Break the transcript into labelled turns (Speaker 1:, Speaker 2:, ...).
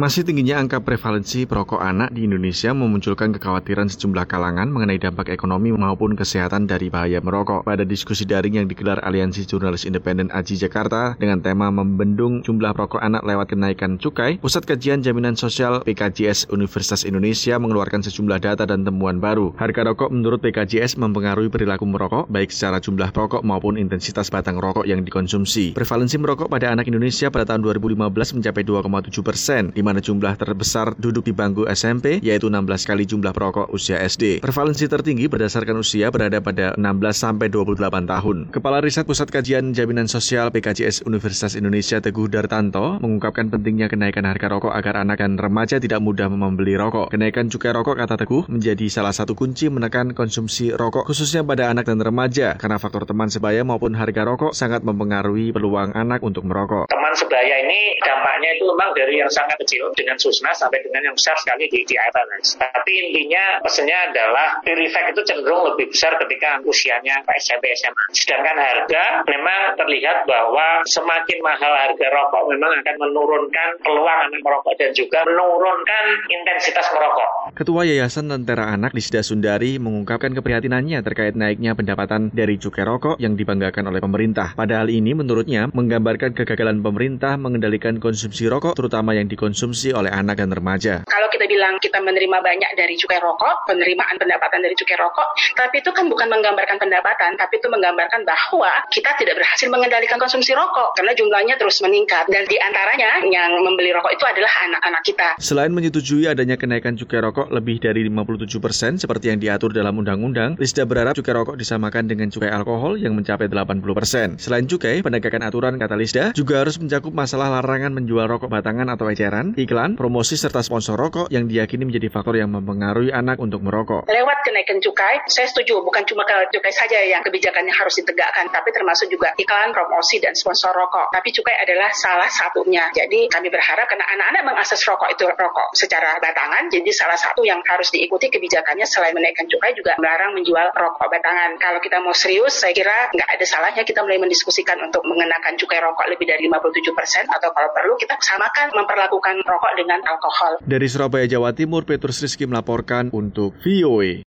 Speaker 1: Masih tingginya angka prevalensi perokok anak di Indonesia memunculkan kekhawatiran sejumlah kalangan mengenai dampak ekonomi maupun kesehatan dari bahaya merokok. Pada diskusi daring yang digelar Aliansi Jurnalis Independen Aji Jakarta dengan tema membendung jumlah perokok anak lewat kenaikan cukai, Pusat Kajian Jaminan Sosial PKJS Universitas Indonesia mengeluarkan sejumlah data dan temuan baru. Harga rokok menurut PKJS mempengaruhi perilaku merokok, baik secara jumlah perokok maupun intensitas batang rokok yang dikonsumsi. Prevalensi merokok pada anak Indonesia pada tahun 2015 mencapai 2,7 persen, mana jumlah terbesar duduk di bangku SMP, yaitu 16 kali jumlah perokok usia SD. Prevalensi tertinggi berdasarkan usia berada pada 16 sampai 28 tahun. Kepala Riset Pusat Kajian Jaminan Sosial PKJS Universitas Indonesia Teguh Dartanto mengungkapkan pentingnya kenaikan harga rokok agar anak dan remaja tidak mudah membeli rokok. Kenaikan cukai rokok kata Teguh menjadi salah satu kunci menekan konsumsi rokok khususnya pada anak dan remaja karena faktor teman sebaya maupun harga rokok sangat mempengaruhi peluang anak untuk merokok.
Speaker 2: Teman sebaya ini dampaknya itu memang dari yang sangat kecil dengan susna sampai dengan yang besar sekali di, di AFLS. Tapi intinya pesannya adalah peer effect itu cenderung lebih besar ketika usianya SMP SMA. Sedangkan harga memang terlihat bahwa semakin mahal harga rokok memang akan menurunkan peluang anak merokok dan juga menurunkan intensitas merokok.
Speaker 1: Ketua Yayasan Lentera Anak Lisda Sundari mengungkapkan keprihatinannya terkait naiknya pendapatan dari cukai rokok yang dibanggakan oleh pemerintah. Padahal ini menurutnya menggambarkan kegagalan pemerintah mengendalikan konsumsi rokok terutama yang dikonsumsi dikonsumsi oleh anak dan remaja.
Speaker 3: Kalau kita bilang kita menerima banyak dari cukai rokok, penerimaan pendapatan dari cukai rokok, tapi itu kan bukan menggambarkan pendapatan, tapi itu menggambarkan bahwa kita tidak berhasil mengendalikan konsumsi rokok karena jumlahnya terus meningkat dan di antaranya yang membeli rokok itu adalah anak-anak kita.
Speaker 1: Selain menyetujui adanya kenaikan cukai rokok lebih dari 57 persen seperti yang diatur dalam undang-undang, Lisda berharap cukai rokok disamakan dengan cukai alkohol yang mencapai 80 persen. Selain cukai, penegakan aturan kata Lisda juga harus mencakup masalah larangan menjual rokok batangan atau eceran, iklan, promosi serta sponsor rokok yang diyakini menjadi faktor yang mempengaruhi anak untuk merokok.
Speaker 3: Lewat kenaikan cukai, saya setuju bukan cuma ke cukai saja yang kebijakannya harus ditegakkan, tapi termasuk juga iklan, promosi dan sponsor rokok. Tapi cukai adalah salah satunya. Jadi kami berharap karena anak-anak mengakses rokok itu rokok secara batangan, jadi salah satu yang harus diikuti kebijakannya selain menaikkan cukai juga melarang menjual rokok batangan. Kalau kita mau serius, saya kira nggak ada salahnya kita mulai mendiskusikan untuk mengenakan cukai rokok lebih dari 57 persen atau kalau perlu kita samakan memperlakukan rokok dengan alkohol.
Speaker 1: Dari Surabaya, Jawa Timur, Petrus Rizky melaporkan untuk VOA.